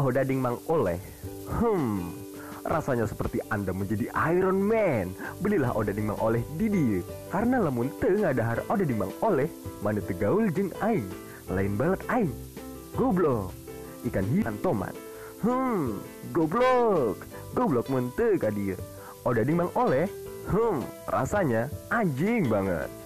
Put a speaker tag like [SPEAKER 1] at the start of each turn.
[SPEAKER 1] Oh Dading Mang Oleh. Hmm, rasanya seperti Anda menjadi Iron Man. Belilah oh, Oda Dimang Oleh di dia. Karena lamun teu ngadahar oh, Oda Dimang Oleh, mana tegaul jeng aing. Lain balet aing. Goblok. Ikan hiang tomat. Hmm, goblok. Goblok mun teu ka dia. Oh, Oda Mang Oleh. Hmm, rasanya anjing banget.